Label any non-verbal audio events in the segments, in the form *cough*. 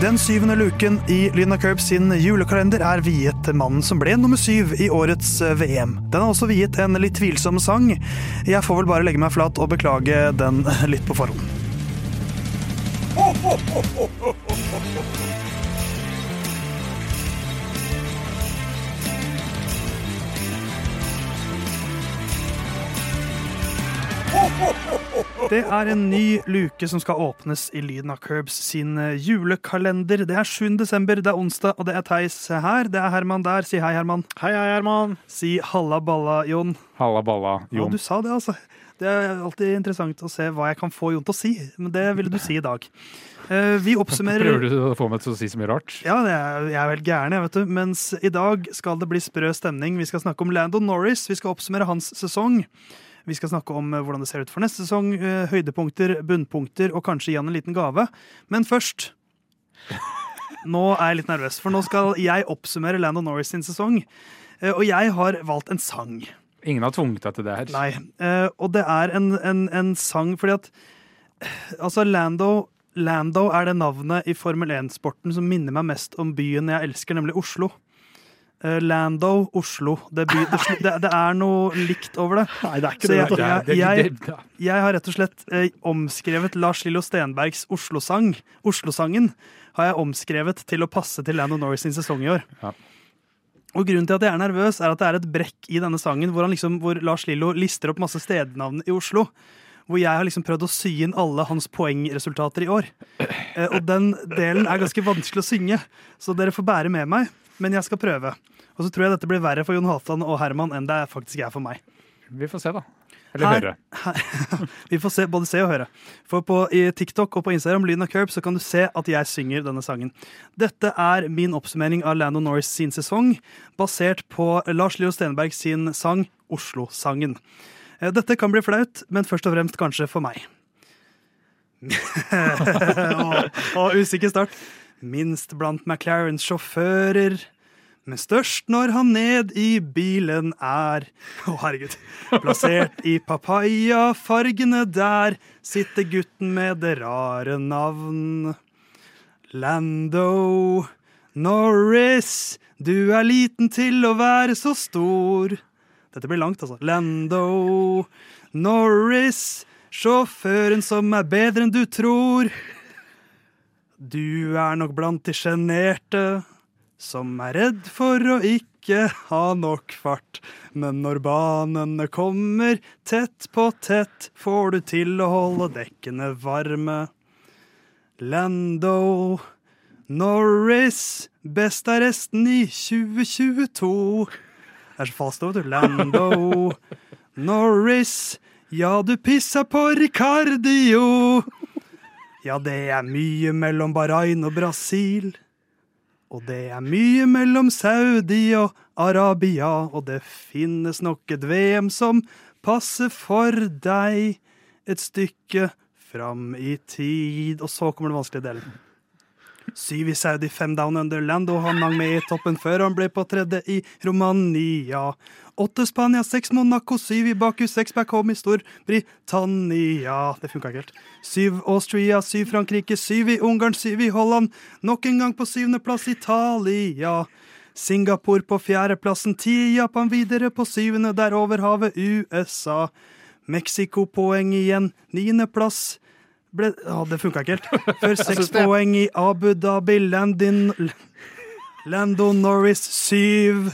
Den syvende luken i Lyna Curb sin julekalender er viet mannen som ble nummer syv i årets eh, VM. Den er også viet en litt tvilsom sang. Jeg får vel bare legge meg flat og beklage den litt på forhånd. Det er en ny luke som skal åpnes i Lyden av Curbs sin eh, julekalender. Det er 7. desember, det er onsdag, og det er Theis her. Det er Herman der. Si hei, Herman. Hei, hei, Herman. Si halla balla, Jon. Halla balla, Ja, Jon. du sa det, altså. Det er alltid interessant å se hva jeg kan få Jon til å si, men det ville du si i dag. Eh, Vi oppsummerer Prøver du å få meg til å si så mye rart? Ja, det er, jeg er vel gæren, jeg, vet du. Mens i dag skal det bli sprø stemning. Vi skal snakke om Landon Norris. Vi skal oppsummere hans sesong. Vi skal snakke om eh, hvordan det ser ut for neste sesong, eh, høydepunkter, bunnpunkter og kanskje han en liten gave. Men først *laughs* Nå er jeg litt nervøs, for nå skal jeg oppsummere Landon Norris sin sesong. Eh, Og jeg har valgt en sang. Ingen har tvunget deg til det her. Nei. og det er en, en, en sang fordi at Altså, Lando Lando er det navnet i Formel 1-sporten som minner meg mest om byen jeg elsker, nemlig Oslo. Eh, Lando, Oslo. Det, by, det, det, det er noe likt over det. Nei, det er ikke det. jeg- Det jeg- det- Jeg har rett og slett eh, omskrevet Lars Lillo Stenbergs Oslo-sang. Oslo-sangen har jeg omskrevet til å passe til Lando Norris sin sesong i år. Ja. Og grunnen til at jeg er nervøs, er at det er et brekk i denne sangen hvor, han liksom, hvor Lars Lillo lister opp masse stednavn i Oslo. Hvor jeg har liksom prøvd å sy inn alle hans poengresultater i år. Eh, og den delen er ganske vanskelig å synge, så dere får bære med meg. Men jeg skal prøve. Og så tror jeg dette blir verre for Jon Halvdan og Herman enn det faktisk er for meg. Vi får se, da. Eller Her- høre. *laughs* Vi får se, både se og høre. For på i TikTok og på Instagram Lyden av Curb, så kan du se at jeg synger denne sangen. Dette er min oppsummering av Lando Norris sin sesong, basert på Lars Leo Stenberg sin sang Oslo-sangen. Eh, Dette kan bli flaut, men først og fremst kanskje for meg. *laughs* og, og usikker start. Minst blant McLarens sjåfører, men størst når han ned i bilen er. Å, herregud. Plassert i papayafargene der sitter gutten med det rare navn. Lando Norris, du er liten til å være så stor. Dette blir langt, altså. Lando Norris, sjåføren som er bedre enn du tror. Du er nok blant de sjenerte som er redd for å ikke ha nok fart. Men når banene kommer tett på tett, får du til å holde dekkene varme. Lando Norris, best er resten i 2022. Det er så fast over, du. Lando Norris, ja, du pissa på Ricardio. Ja, det er mye mellom Bahrain og Brasil. Og det er mye mellom Saudi og Arabia, og det finnes nok et VM som passer for deg et stykke fram i tid. Og så kommer den vanskelige delen. Syv i Saudi, fem down under land, og han hang med i toppen før han ble på tredje i Romania. Åtte Spania, seks Monaco, syv i Baku, seks back home i Storbritannia. Det funka ikke helt. Syv Austria, syv Frankrike, syv i Ungarn, syv i Holland. Nok en gang på syvendeplass Italia. Singapore på fjerdeplassen, ti i Japan videre på syvende, der over havet USA. Mexico-poeng igjen, niendeplass. Ble, å, det funka ikke helt. *laughs* Før seks poeng i Abu Dhabi, Landin Lando Norris syv.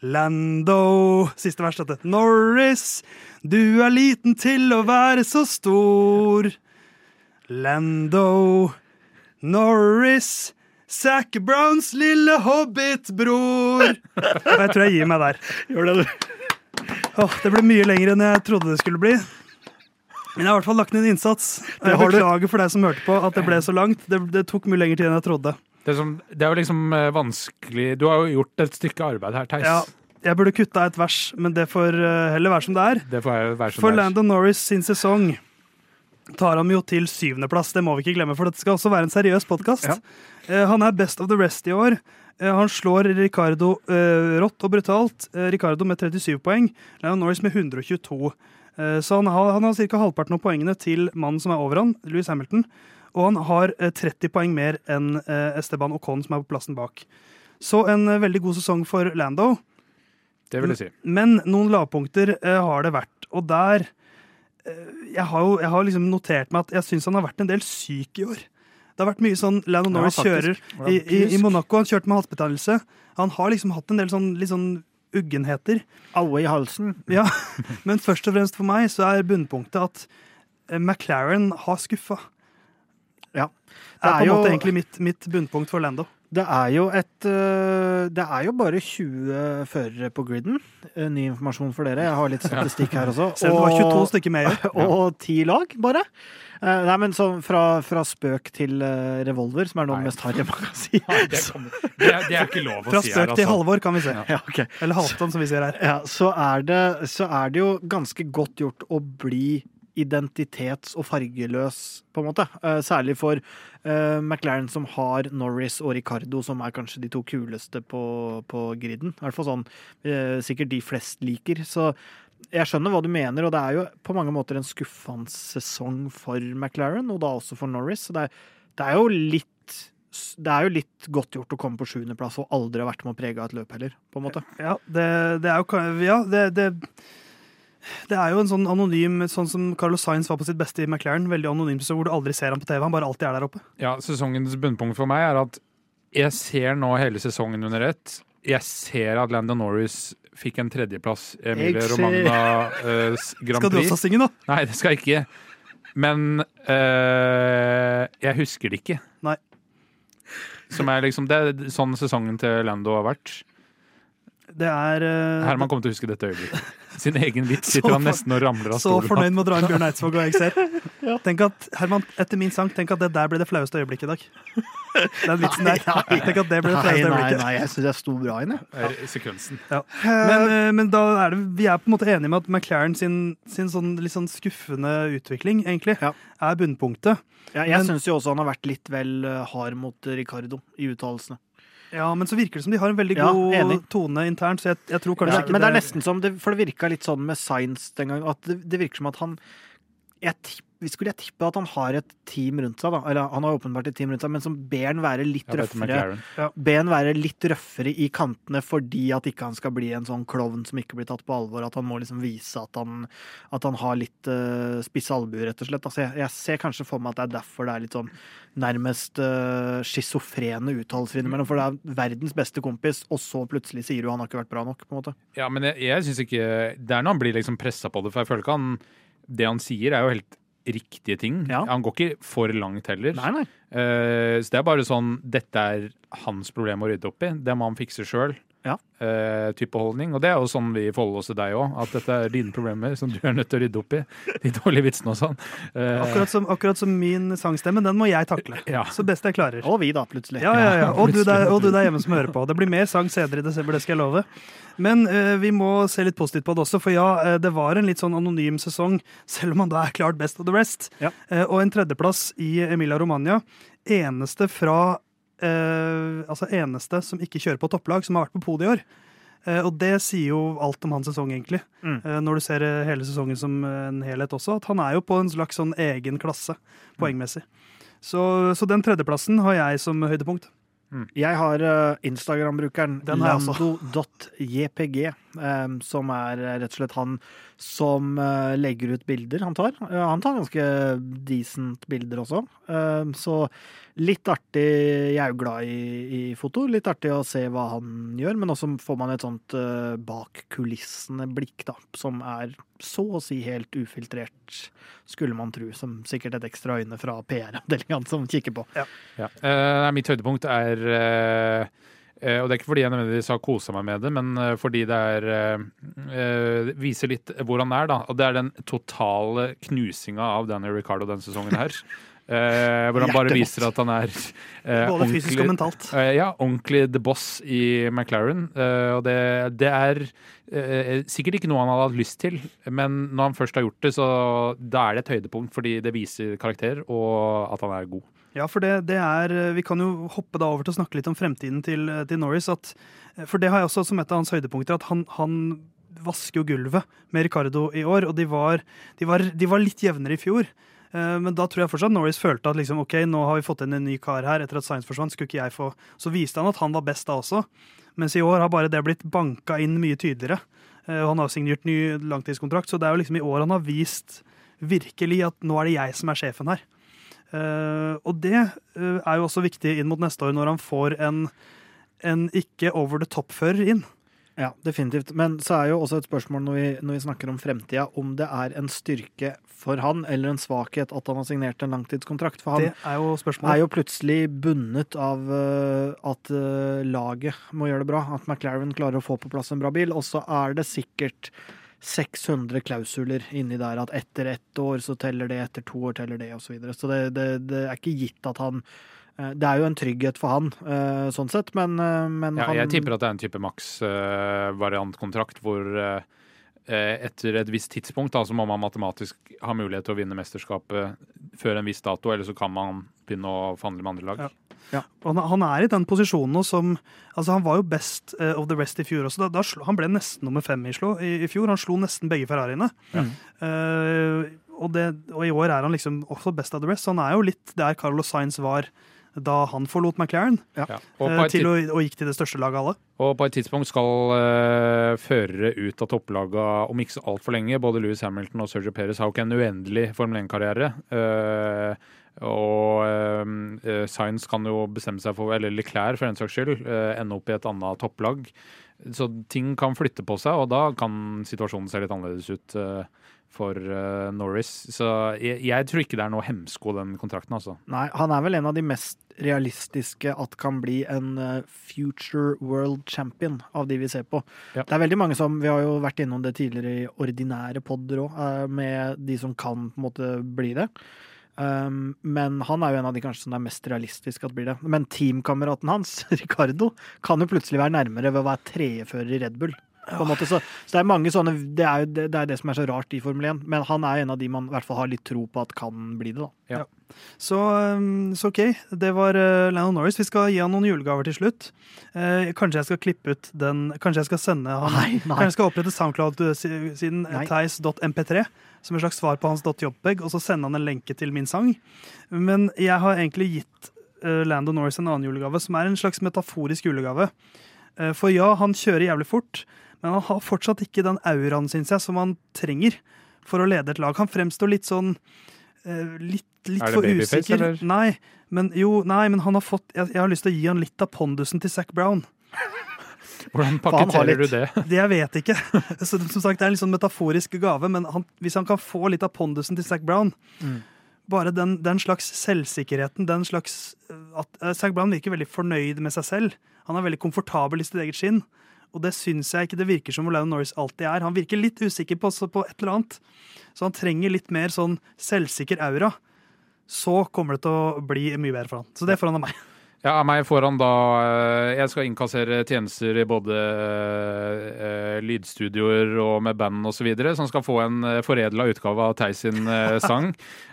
Lando Siste vers, dette. Norris, du er liten til å være så stor. Lando Norris, Zac Browns lille hobbitbror. Og *laughs* jeg tror jeg gir meg der. Gjør det, du. Åh, det ble mye lenger enn jeg trodde det skulle bli. Men jeg har i hvert fall lagt ned en innsats. Jeg har beklager for deg som hørte på at det ble så langt. Det, det tok mye lengre tid enn jeg trodde. Det er, som, det er jo liksom eh, vanskelig Du har jo gjort et stykke arbeid her, Theis. Ja, jeg burde kutta et vers, men det får eh, heller være som det er. Det får være som For. Landon Norris sin sesong tar ham jo til syvendeplass. Det må vi ikke glemme, for dette skal også være en seriøs podkast. Ja. han er best of the rest i år. Eh, han slår Ricardo eh, rått og brutalt. Eh, Ricardo med 37 poeng, Landon Norris med 122. Eh, så han har, han har ca. halvparten av poengene til mannen som er over han, Louis Hamilton. Og han har eh, 30 poeng mer enn eh, Esteban Ocon, som er på plassen bak. Så en eh, veldig god sesong for Lando. Det vil jeg si. Men noen lavpunkter eh, har det vært. Og der eh, Jeg har jo jeg har liksom notert meg at jeg syns han har vært en del syk i år. Det har vært mye sånn Lando Norris ja, kjører i, i, i Monaco. Han kjørte med halsbetennelse. Han har liksom hatt en del sånn, litt sånn uggenheter. Alle i halsen. *laughs* Ja, Men først og fremst for meg så er bunnpunktet at eh, McLaren har skuffa. Ja. Det er på en jo- måte egentlig mitt, mitt bunnpunkt for Lando. Det er jo et øh, Det er jo bare 20 førere på griden. Eh, Ny informasjon for dere. Jeg har litt *laughs* statistikk her også. Selv om det var 22 stykker med i *laughs* og ti lag, bare. Eh, Nei, men fra, fra spøk til eh, revolver, som er noe mest harry man kan si. *laughs* Nei, det, er, det er ikke lov å Fra si her, Fra spøk til altså. Halvor, kan vi se. Ja, okay. Eller Halvdan, som vi sier her. Ja, så er, det, så er det jo ganske godt gjort å bli identitets- og fargeløs, på en måte. Eh, Særlig for uh, McLaren, som har Norris og Ricardo, som er kanskje de to kuleste på, på griden. I hvert fall sånn uh, sikkert de flest liker. Så jeg skjønner hva du mener, og det er jo på mange måter en skuffende sesong for McLaren, og da også for Norris. Så det er, det er jo litt det er jo litt godt gjort å komme på sjuendeplass og aldri ha vært med å prege et løp heller, på en måte. Ja, det, det er jo Ja, det, det, det er jo en sånn anonym Sånn som Carlos Sainz var på sitt beste i McLaren. Veldig anonym, så hvor du aldri ser ham på TV. Han bare alltid er der oppe. Ja, Sesongens bunnpunkt for meg er at jeg ser nå hele sesongen under ett. Jeg ser at Landon Norris fikk en tredjeplass i Emilie Romagna eh, *laughs* Grand Prix. Skal du også synge, nå? Nei, det skal jeg ikke. Men eh, jeg husker det ikke. Nei. Som er liksom, Det er sånn sesongen til Lando har vært. Det er uh, Herman kommer til å huske dette øyeblikket. *laughs* Sin egen vits sitter han nesten og ramler av så fornøyd med å dra inn Bjørn Eidsvåg og *laughs* jeg ser. Tenk at, Herman, etter min sang, tenk at det der ble det flaueste øyeblikket i dag. Den vitsen der. Tenk at det ble det Nei, flaueste nei, øyeblikket. nei, jeg syns jeg sto bra inn, jeg. Sekvensen. Men, eh, men da er det, vi er på en måte enige med at McLaren sin, sin sånn, litt sånn skuffende utvikling, egentlig, Ja. er bunnpunktet. Ja, jeg syns jo også han har vært litt vel eh, hard mot Ricardo i uttalelsene. Ja, men så virker det som de har en veldig Ja, god enig. tone internt, så jeg, jeg tror kanskje Ja, ikke men det er nesten som det, For det virka litt sånn med Science den gangen, at det, det virker som at han jeg Skulle jeg tippe at han har et team rundt seg, da. Eller han har åpenbart et team rundt seg, men som ber han være litt røffere. McLaren. Be han være litt røffere i kantene fordi at ikke han skal bli en sånn klovn som ikke blir tatt på alvor. At han må liksom vise at han, at han har litt uh, spisse albuer, rett og slett. Altså, jeg, jeg ser kanskje for meg at det er derfor det er litt sånn nærmest uh, schizofrene uttalelser innimellom. For det er verdens beste kompis, og så plutselig sier du han har ikke vært bra nok, på en måte. Ja, men jeg, jeg syns ikke Det er når han blir liksom pressa på det, for jeg føler ikke han Det han sier, er jo helt riktige ting. Ja. Han går ikke for langt heller. Nei, nei. Uh, så det er bare sånn Dette er hans problem å rydde opp i. Det må han fikse sjøl. Ja. type holdning. Og det er jo sånn vi forholder oss til deg òg. At dette er dine problemer som du er nødt til å rydde opp i. De dårlige vitsene og sånn. Eh, Akkurat som, akkurat som min sangstemme, den må jeg takle. *laughs* Ja. Så best jeg klarer. Og vi, da, plutselig. Ja, ja, ja. Og du der, og du der hjemme som hører på. Det blir mer sang senere i desember, det skal jeg love. Men eh, vi må se litt positivt på det også, for ja, eh, det var en litt sånn anonym sesong, selv om han da er klart best of the rest. Ja. Eh, og en tredjeplass i Emilia Romagna. Eneste fra eh, Altså eneste som ikke kjører på topplag, som har vært på podiet i år. Eh, og det sier jo alt om hans sesong, egentlig. Mm. Eh, når du ser eh, hele sesongen som en helhet også. At han er jo på en slags sånn egen klasse, poengmessig. Så, så den tredjeplassen har jeg som høydepunkt. Jeg har eh, Instagram-brukeren lando.jpg, eh, som er eh, rett og slett han som legger ut bilder han tar. Han tar ganske decent bilder også. Så litt artig Jeg er jo glad i, i foto. Litt artig å se hva han gjør, men også får man et sånt bak kulissene-blikk, da, som er så å si helt ufiltrert, skulle man tro. Som sikkert et ekstra øyne fra PR-avdelingen som kikker på. Ja. Ja. Uh, mitt høydepunkt er uh, uh, Og det er ikke fordi jeg nødvendigvis har kosa meg med det, men fordi det er viser litt hvor han er, da. Og det er den totale knusinga av Daniel Ricardo denne sesongen her. *laughs* Eh, hvor han bare viser at han er eh, Både fysisk og mentalt. Eh, ja, ordentlig the boss i McLaren. Eh, og det, det er eh, sikkert ikke noe han hadde hatt lyst til, men når han først har gjort det, så da er det et høydepunkt, fordi det viser karakter, og at han er god. Ja, for det, det er Vi kan jo hoppe da over til å snakke litt om fremtiden til, til Norris. At, for det har jeg også som et av hans høydepunkter, at han, han vasker jo gulvet med Ricardo i år. Og de var, de var, de var litt jevnere i fjor. Eh, Men da tror jeg fortsatt Norris følte at liksom, ok, nå har vi fått inn en ny kar her etter at Science forsvant. skulle ikke jeg få... Så viste han at han var best da også. Mens i år har bare det blitt banka inn mye tydeligere. Eh, Han har signert ny langtidskontrakt, så det er jo liksom i år han har vist virkelig at nå er det jeg som er sjefen her. Eh, og det er jo også viktig inn mot neste år, når han får en, en ikke over the top-fører inn. Ja, definitivt. Men så er jo også et spørsmål når vi, når vi snakker om fremtida, om det er en styrke for han eller en svakhet at han har signert en langtidskontrakt. For han Det er jo er jo plutselig bundet av eh, at eh, laget må gjøre det bra. At McLaren klarer å få på plass en bra bil. Og så er det sikkert 600 klausuler inni der at etter ett år så teller det, etter to år teller det, osv. Så, videre. så det, det, det er ikke gitt at han Det er jo en trygghet for han, eh, sånn sett, men, eh, men Ja, han jeg tipper at det er en type maks-variantkontrakt hvor eh, eh, etter et visst tidspunkt da, så må man matematisk ha mulighet til å vinne mesterskapet før en viss dato, eller så kan man begynne å forhandle med andre lag. Ja. Ja. han, han er i den posisjonen nå som Altså, han var jo best eh, of the rest i fjor også. Da, da han ble nesten nummer fem i, slo, i, i fjor. Han slo nesten begge Ferrariene. Ja. Uh, og, det, og i år er han liksom også best of the rest. Så han er jo litt der Carlos Sainz var da han forlot McLaren, Ja. Og, eh, til å, og gikk til det største laget av alle. og på et tidspunkt skal uh, førere ut av topplaga om ikke så altfor lenge. Både Louis Hamilton og Sergio Perez har jo ikke en uendelig Formel 1-karriere. Uh, og uh, Science kan jo bestemme seg for, eller Leclerc for den saks skyld, uh, ende opp i et annet topplag. Så ting kan flytte på seg, og da kan situasjonen se litt annerledes ut eh, for uh, Norris. Så jeg, jeg tror ikke det er noe hemsko, den kontrakten, altså. Nei, han er vel en av de mest realistiske at kan bli en eh, future world champion av de vi ser på. Ja. Det er veldig mange som, Vi har jo vært innom det tidligere i ordinære podder òg, med de som kan på en måte bli det. Um, men han er jo en av de kanskje som er mest realistiske at blir det. Men teamkameraten hans, *laughs* Ricardo, kan jo plutselig være nærmere ved å være tredjefører i Red Bull. På en måte. Så, så det er mange sånne Det er jo det, det, er det som er så rart i Formel 1. Men han er en av de man i hvert fall har litt tro på at kan bli det. da. Så, Ja. så OK, det var uh, Lando Norris. Vi skal gi han noen julegaver til slutt. Eh, kanskje jeg skal klippe ut den Kanskje jeg skal sende han Nei, nei. Kanskje jeg skal opprette SoundCloud-siden Nei. theis.mp3 som et slags svar på hans .jobbag, og så sende han en lenke til min sang. Men jeg har egentlig gitt eh, Lando Norris en annen julegave, som er en slags metaforisk julegave. Eh, for ja, han kjører jævlig fort, men han har fortsatt ikke den auraen, syns jeg, som han trenger for å lede et lag. Han fremstår litt sånn eh, Litt, litt for usikker. eller? Nei, men jo, nei, men han har fått jeg, jeg har lyst til å gi han litt av pondusen til Zac Brown. Hvordan pakketterer du det? Det *laughs* jeg vet ikke. *laughs* Så, som sagt, Det er en litt sånn metaforisk gave, men han, hvis han kan få litt av pondusen til Zac Brown Mm. Bare den, den slags selvsikkerheten, den slags uh, at uh, Zac Brown virker veldig fornøyd med seg selv. Han er veldig komfortabel i sitt eget skinn. Og det syns jeg ikke det virker som Orlando Norris alltid er. Han virker litt usikker på, på et eller annet. Så han trenger litt mer sånn selvsikker aura. Så kommer det til å bli mye bedre for han. Så det får han av meg. Ja, meg foran da eh, Jeg skal innkassere tjenester i både uh, lydstudioer og med band osv. Så skal få en foredla utgave av Theis sin uh, *laughs* sang.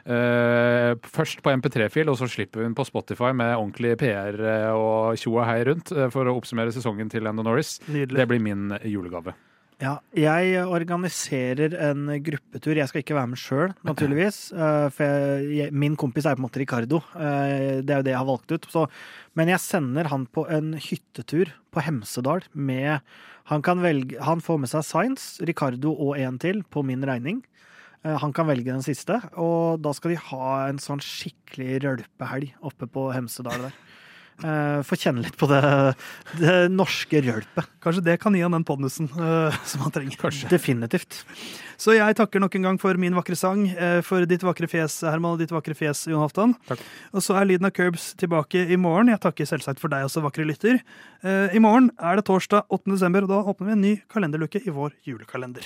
Uh, først på MP3-fil, og så slipper den på Spotify med ordentlig PR og tjo og hei rundt for å oppsummere sesongen til Endo Norris. Nydelig. Det blir min julegave. Ja, jeg organiserer en gruppetur. Jeg skal ikke være med sjøl, naturligvis. eh, For jeg, min kompis er på en måte Ricardo. eh, Det er jo det jeg har valgt ut. Så, men jeg sender han på en hyttetur på Hemsedal med Han, kan velge, han får med seg Science, Ricardo og en til på min regning. Eh, Han kan velge den siste, og da skal de ha en sånn skikkelig rølpehelg oppe på Hemsedal der. Eh, Få kjenne litt på det, det norske rølpet. Kanskje det kan gi han den pondusen uh, som han trenger. Kanskje. Definitivt. Så jeg takker nok en gang for min vakre sang, uh, for ditt vakre fjes, Herman, og ditt vakre fjes, Jon Halvdan. Og så er Lyden av Curbs tilbake i morgen. Jeg takker selvsagt for deg også, vakre lytter. Eh, I morgen er det torsdag 8. desember, og da åpner vi en ny kalenderluke i vår julekalender.